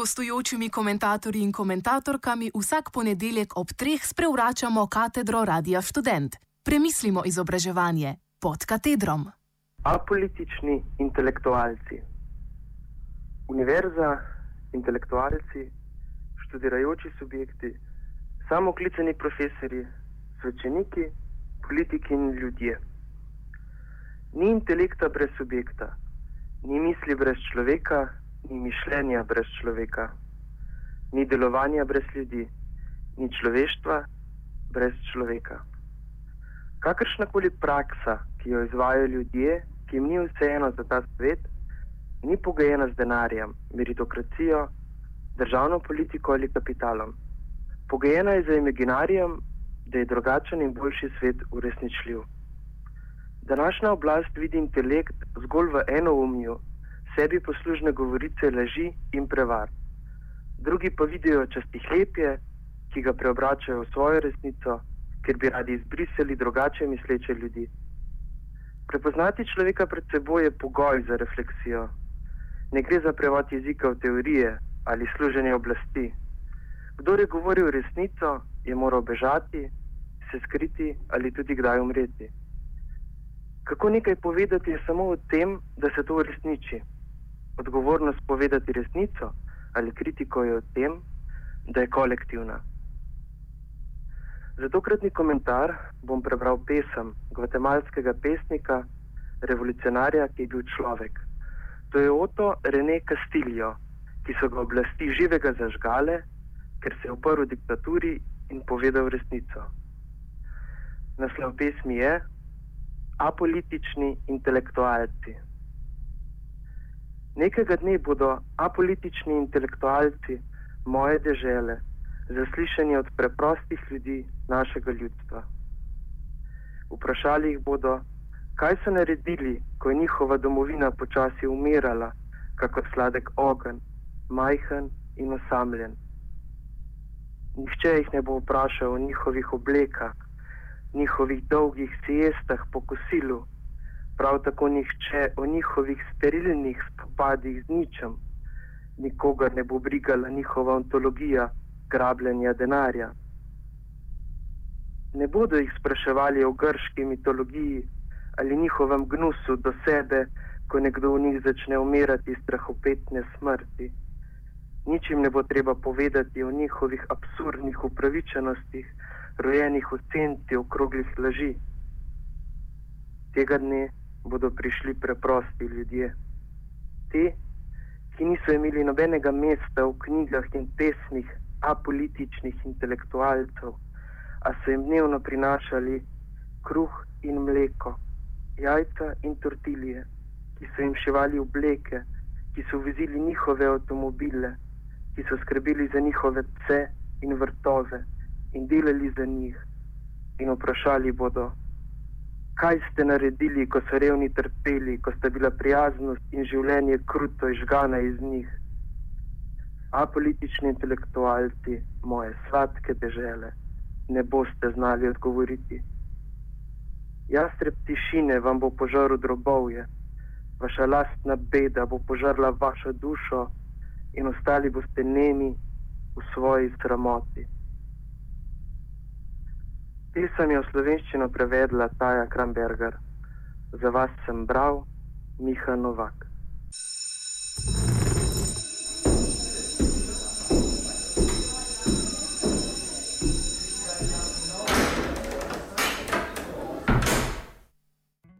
gostujočimi komentatorji in komentatorkami vsak ponedeljek ob treh sprevračamo katedro Radia Student. Premislimo izobraževanje pod katedrom. Apolitični intelektualci. Univerza, intelektualci, študirajoči subjekti, samoklicani profesori, svečeniki, politiki in ljudje. Ni intelekta brez subjekta, ni misli brez človeka, ni mišljenja brez človeka, ni delovanja brez ljudi, ni človeštva brez človeka. Kakršnakoli praksa, ki jo izvajo ljudje, ki jim ni vseeno za ta svet, ni pogojena z denarjem, meritokracijo, državno politiko ali kapitalom. Pogojena je za imaginarijem, da je drugačen in boljši svet uresničljiv. Današnja oblast vidi intelekt zgolj v enoumju, sebi poslužne govorice laži in prevar. Drugi pa vidijo častihlepje, ki ga preobračajo v svojo resnico, ker bi radi izbrisali drugače misleče ljudi. Prepoznati človeka pred seboj je pogoj za refleksijo. Ne gre za prevod jezika v teorije ali služenje oblasti. Kdo je govoril resnico, je moral bežati, se skriti ali tudi kdaj umreti. Kako nekaj povedati je samo v tem, da se to uresniči. Odgovornost povedati resnico ali kritiko je v tem, da je kolektivna. Za tokratni komentar bom prebral pesem gvatemalskega pesnika, revolucionarja, ki je bil človek. To je Oto Rene Castillo, ki so ga oblasti živega zažgale, ker se je uprl diktaturi in povedal resnico. Naslov pesmi je Apolitični intelektualci. Nekega dne bodo apolitični intelektualci moje dežele zaslišani od preprostih ljudi našega ljudstva. Vprašali jih bodo, kaj so naredili, ko je njihova domovina počasi umirala, kakor sladek ogen, majhen in osamljen. Nihče jih ne bo vprašal o njihovih oblekah, njihovih dolgih siestah po kosilu, prav tako nihče o njihovih sterilnih spopadih z ničem. Nikogar ne bo brigala njihova ontologija grabljenja denarja. Ne bodo jih spraševali o grški mitologiji ali njihovem gnusu do sebe, ko nekdo v njih začne umirati strahopetne smrti. Nič jim ne bo treba povedati o njihovih absurdnih upravičenostih, rojenih v senci okroglih laži. Tega dne bodo prišli preprosti ljudje. Ti, ki niso imeli nobenega mesta v knjigah in pesmih apolitičnih intelektualcev, a so jim dnevno prinašali kruh in mleko, jajca in tortilje, ki so jim šivali obleke, ki so vozili njihove avtomobile, ki so skrbeli za njihove pse in vrtove in delali za njih. In vprašali bodo, kaj ste naredili, ko so revni trpeli, ko sta bila prijaznost in življenje kruto izžgana iz njih. Apolitični intelektualci moje sladke dežele ne boste znali odgovoriti. Jastreb tišine vam bo požaril drobovje, vaša lastna beda bo požarla vašo dušo in ostali boste nemi v svoji sramoti. Pisem je v slovenščino prevedla Taja Kramberger. Za vas sem bral Miha Novak.